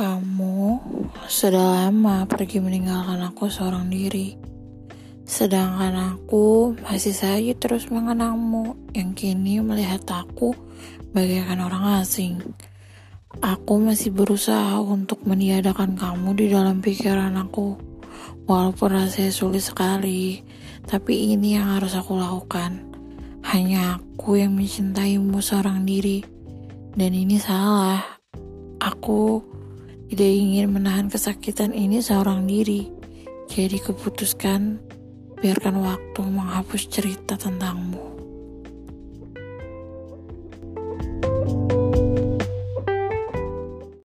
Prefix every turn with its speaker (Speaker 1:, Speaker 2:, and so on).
Speaker 1: Kamu sudah lama pergi meninggalkan aku seorang diri. Sedangkan aku masih saja terus mengenangmu yang kini melihat aku bagaikan orang asing. Aku masih berusaha untuk meniadakan kamu di dalam pikiran aku. Walaupun rasanya sulit sekali, tapi ini yang harus aku lakukan. Hanya aku yang mencintaimu seorang diri. Dan ini salah. Aku tidak ingin menahan kesakitan ini seorang diri. Jadi keputuskan biarkan waktu menghapus cerita tentangmu.